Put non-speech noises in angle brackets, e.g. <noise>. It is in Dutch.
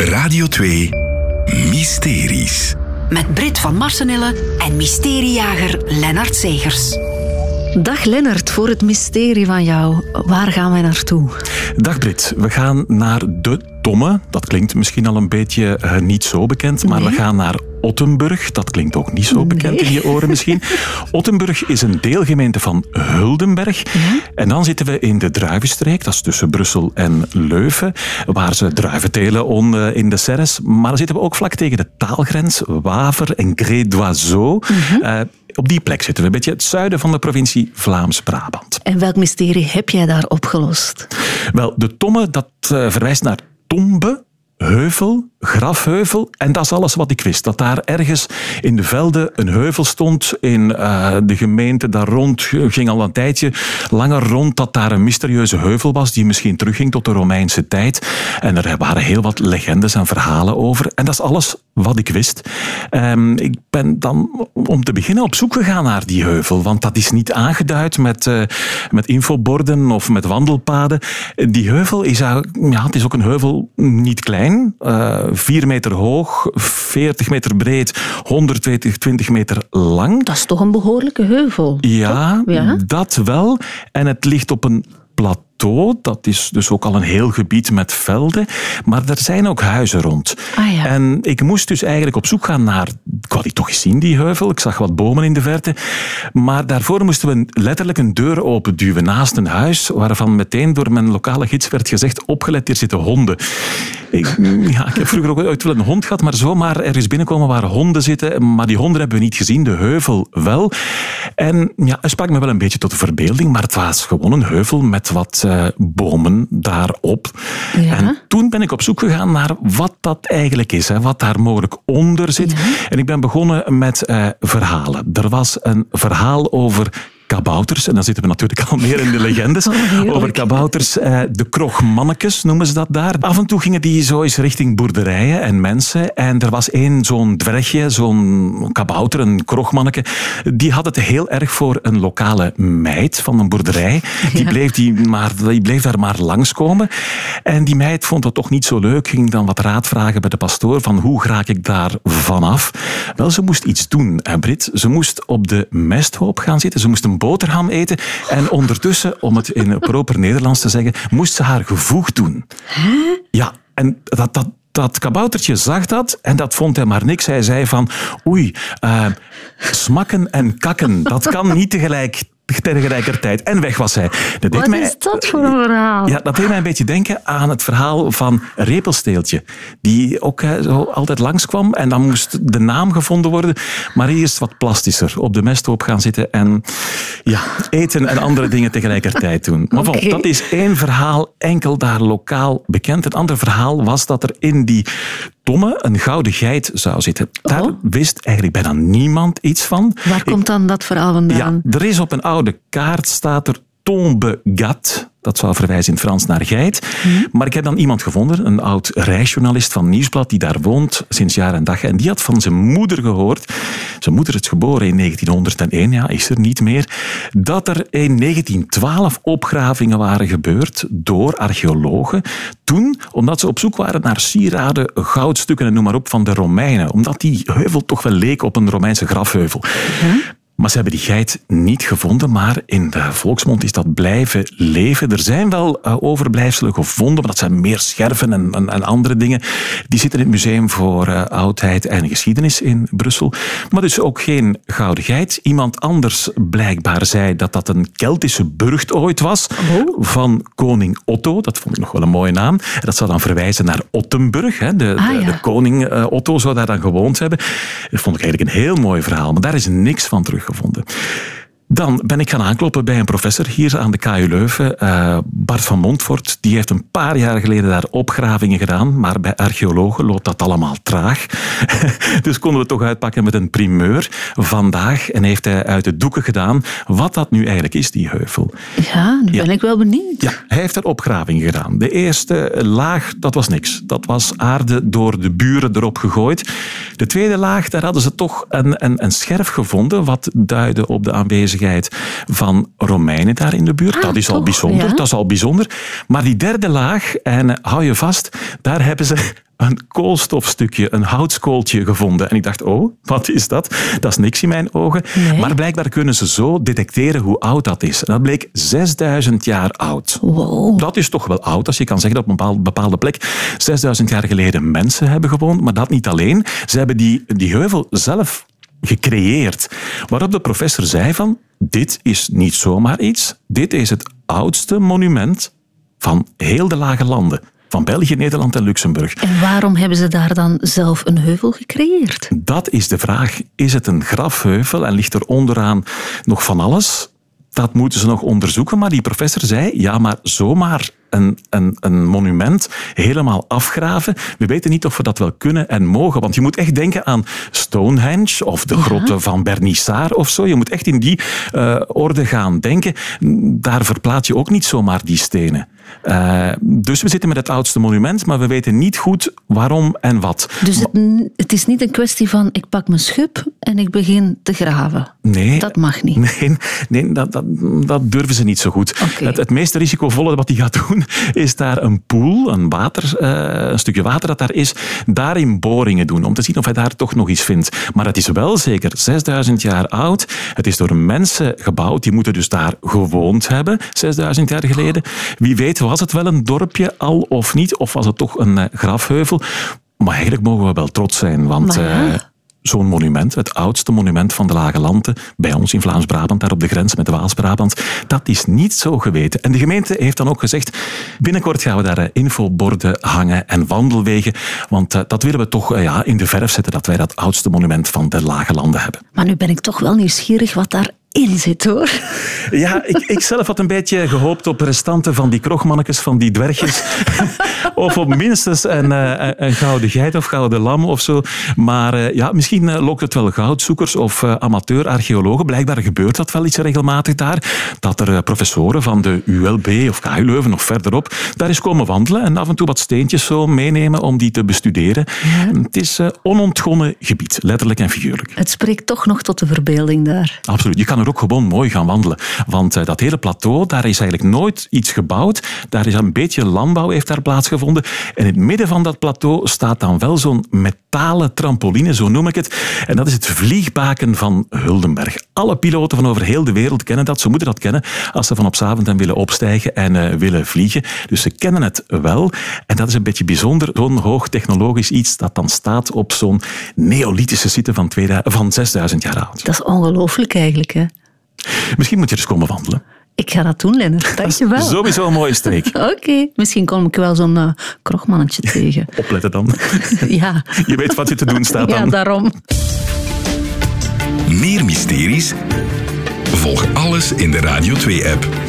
Radio 2 Mysteries. Met Brit van Marsenille en mysteriejager Lennart Segers. Dag Lennart, voor het mysterie van jou, waar gaan wij naartoe? Dag Brit, we gaan naar de Tomme. Dat klinkt misschien al een beetje uh, niet zo bekend, maar we gaan naar Ottenburg. Dat klinkt ook niet zo bekend Nee. in je oren misschien. <laughs> Ottenburg is een deelgemeente van Huldenberg. En dan zitten we in de druivenstreek, dat is tussen Brussel en Leuven, waar ze druiven telen on, eh, in de serres. Maar dan zitten we ook vlak tegen de taalgrens, Waver en Gré d'Oiseau. Eh, op die plek zitten we, een beetje het zuiden van de provincie Vlaams-Brabant. En welk mysterie heb jij daar opgelost? Wel, de tomme, dat eh, verwijst naar tombe, heuvel, grafheuvel. En dat is alles wat ik wist. Dat daar ergens in de velden een heuvel stond. In eh, de gemeente daar rond ging al een tijdje langer rond dat daar een mysterieuze heuvel was die misschien terugging tot de Romeinse tijd. En er waren heel wat legendes en verhalen over. En dat is alles wat ik wist. Ehm, ik ben dan om te beginnen op zoek gegaan naar die heuvel. Want dat is niet aangeduid met, eh, met infoborden of met wandelpaden. Die heuvel is, ja, het is ook een heuvel niet klein. eh 4 meter hoog, 40 meter breed, 120 20 meter lang. Dat is toch een behoorlijke heuvel? Ja? Ja? dat wel. En het ligt op een plateau. Dat is dus ook al een heel gebied met velden. Maar er zijn ook huizen rond. Ah, ja. En ik moest dus eigenlijk op zoek gaan naar... Ik wou die toch eens zien, die heuvel. Ik zag wat bomen in de verte. Maar daarvoor moesten we letterlijk een deur openduwen naast een huis, waarvan meteen door mijn lokale gids werd gezegd, opgelet, hier zitten honden. Ik, <laughs> ja, ik heb vroeger ook ooit wel een hond gehad, maar zomaar ergens binnenkomen waar honden zitten. Maar die honden hebben we niet gezien, de heuvel wel. En ja, het sprak me wel een beetje tot de verbeelding, maar het was gewoon een heuvel met wat eh, bomen daarop. Ja. En toen ben ik op zoek gegaan naar wat dat eigenlijk is, hè, wat daar mogelijk onder zit. En ik ben begonnen met eh, verhalen. Er was een verhaal over kabouters, en dan zitten we natuurlijk al meer in de legendes, <laughs> heerlijk. over kabouters. eh, de krogmannekes noemen ze dat daar. Af en toe gingen die zo eens richting boerderijen en mensen. En er was één zo'n dwergje, zo'n kabouter, een krogmanneke, die had het heel erg voor een lokale meid van een boerderij. Die, bleef, die, maar, die bleef daar maar langskomen. En die meid vond het toch niet zo leuk, ging dan wat raad vragen bij de pastoor van hoe raak ik daar vanaf. Wel, ze moest iets doen, Brit. Ze moest op de mesthoop gaan zitten, ze moest een boterham eten en ondertussen, om het in proper Nederlands te zeggen, moest ze haar gevoeg doen. Ja, en dat, dat, dat kaboutertje zag dat en dat vond hij maar niks. Hij zei van, oei, eh, smakken en kakken, dat kan niet tegelijk, tegelijkertijd. En weg was hij. Dat Wat mij- is dat voor een verhaal? ja, dat deed mij een beetje denken aan het verhaal van Repelsteeltje. Die ook hè, zo altijd langskwam en dan moest de naam gevonden worden. Maar eerst wat plastischer. Op de mesthoop gaan zitten en ja, eten en andere dingen tegelijkertijd doen. Maar Oké. dat is één verhaal enkel daar lokaal bekend. Het andere verhaal was dat er in die tomme een gouden geit zou zitten. Daar Oh. wist eigenlijk bijna niemand iets van. Waar komt dan dat verhaal vandaan? Ja, er is op een oude kaart staat er tombe gat. Dat zou verwijzen in het Frans naar geit. Maar ik heb dan iemand gevonden, een oud reisjournalist van Nieuwsblad, die daar woont sinds jaar en dag. En die had van zijn moeder gehoord, zijn moeder is geboren in 1901, ja, is er niet meer, dat er in 1912 opgravingen waren gebeurd door archeologen. Toen, omdat ze op zoek waren naar sieraden, goudstukken en noem maar op van de Romeinen. Omdat die heuvel toch wel leek op een Romeinse grafheuvel. Maar ze hebben die geit niet gevonden, maar in de volksmond is dat blijven leven. Er zijn wel eh, overblijfselen gevonden, maar dat zijn meer scherven en, en, en andere dingen. Die zitten in het Museum voor eh, Oudheid en Geschiedenis in Brussel. Maar dus ook geen gouden geit. Iemand anders blijkbaar zei dat dat een Keltische burcht ooit was van koning Otto. Dat vond ik nog wel een mooie naam. Dat zou dan verwijzen naar Ottenburg. Hè. De, Ah, de, ja. de koning eh, Otto zou daar dan gewoond hebben. Dat vond ik eigenlijk een heel mooi verhaal, maar daar is niks van teruggevonden. Dan ben ik gaan aankloppen bij een professor hier aan de KU Leuven, eh, Bart van Montfort. Die heeft een paar jaar geleden daar opgravingen gedaan, maar bij archeologen loopt dat allemaal traag. <laughs> dus konden we toch uitpakken met een primeur vandaag. En heeft hij uit de doeken gedaan wat dat nu eigenlijk is, die heuvel. Ja, nu Ja. ben ik wel benieuwd. Ja, hij heeft er opgravingen gedaan. De eerste laag, dat was niks. Dat was aarde door de buren erop gegooid. De tweede laag, daar hadden ze toch een, een, een scherf gevonden, wat duidde op de aanwezigheid aanwezigheid van Romeinen daar in de buurt. Ah, dat is al bijzonder. ja. Dat is al bijzonder. Maar die derde laag, en eh, hou je vast, daar hebben ze een koolstofstukje, een houtskooltje gevonden. En ik dacht, oh, wat is dat? Dat is niks in mijn ogen. Nee. Maar blijkbaar kunnen ze zo detecteren hoe oud dat is. En dat bleek 6000 jaar oud. Wow. Dat is toch wel oud, als je kan zeggen dat op een bepaal- bepaalde plek 6000 jaar geleden mensen hebben gewoond. Maar dat niet alleen. Ze hebben die, die heuvel zelf gecreëerd. Waarop de professor zei van, dit is niet zomaar iets. Dit is het oudste monument van heel de lage landen. Van België, Nederland en Luxemburg. En waarom hebben ze daar dan zelf een heuvel gecreëerd? Dat is de vraag. Is het een grafheuvel en ligt er onderaan nog van alles? Dat moeten ze nog onderzoeken. Maar die professor zei, ja, maar zomaar een, een, een monument helemaal afgraven. We weten niet of we dat wel kunnen en mogen. Want je moet echt denken aan Stonehenge of de grotten van Bernissar of zo. Je moet echt in die eh, orde gaan denken. Daar verplaats je ook niet zomaar die stenen. Eh, dus we zitten met het oudste monument, maar we weten niet goed waarom en wat. Dus het, het is niet een kwestie van ik pak mijn schub en ik begin te graven. Nee. Dat mag niet. <laughs> Nee, nee dat, dat, dat durven ze niet zo goed. Het, het meest risicovolle wat hij gaat doen, <laughs> is daar een poel, een, water, eh, een stukje water dat daar is, daarin boringen doen, om te zien of hij daar toch nog iets vindt. Maar het is wel zeker 6000 jaar oud. Het is door mensen gebouwd, die moeten dus daar gewoond hebben, 6000 jaar geleden. Wie weet was het wel een dorpje al of niet, of was het toch een eh, grafheuvel. Maar eigenlijk mogen we wel trots zijn, want... Eh, Zo'n monument, het oudste monument van de Lage Landen, bij ons in Vlaams-Brabant, daar op de grens met Waals-Brabant, dat is niet zo geweten. En de gemeente heeft dan ook gezegd, binnenkort gaan we daar eh, infoborden hangen en wandelwegen, want dat willen we toch ja, in de verf zetten, dat wij dat oudste monument van de Lage Landen hebben. Maar nu ben ik toch wel nieuwsgierig wat daarin zit hoor. Ja, ik, ik zelf had een beetje gehoopt op restanten van die krogmannetjes, van die dwergjes. <laughs> of op minstens een, eh, een gouden geit of gouden lam of zo. Maar eh, ja, misschien eh, lokt het wel goudzoekers of amateur-archeologen. Blijkbaar gebeurt dat wel iets regelmatig daar. Dat er professoren van de ULB of KU Leuven of verderop daar eens komen wandelen en af en toe wat steentjes zo meenemen om die te bestuderen. Het is onontgonnen gebied, letterlijk en figuurlijk. Het spreekt toch nog tot de verbeelding daar. Absoluut. Je kan er ook gewoon mooi gaan wandelen. Want eh, dat hele plateau, daar is eigenlijk nooit iets gebouwd. Daar is een beetje landbouw heeft daar plaatsgevonden. En in het midden van dat plateau staat dan wel zo'n metalen trampoline, zo noem ik het. En dat is het vliegbaken van Huldenberg. Alle piloten van over heel de wereld kennen dat. Ze moeten dat kennen als ze van op dan willen opstijgen en eh, willen vliegen. Dus ze kennen het wel. En dat is een beetje bijzonder. Zo'n hoogtechnologisch iets dat dan staat op zo'n neolithische site van, 2000 van 6000 jaar oud. Dat is ongelooflijk eigenlijk. Hè? Misschien moet je eens komen wandelen. Ik ga dat doen, Lennart. Dankjewel. <laughs> Sowieso een mooie streek. <laughs> Oké, misschien kom ik wel zo'n eh, krogmannetje <laughs> tegen. Opletten dan. ja. Je weet wat je te doen staat ja, dan. daarom. Meer mysteries? Volg alles in de Radio 2-app.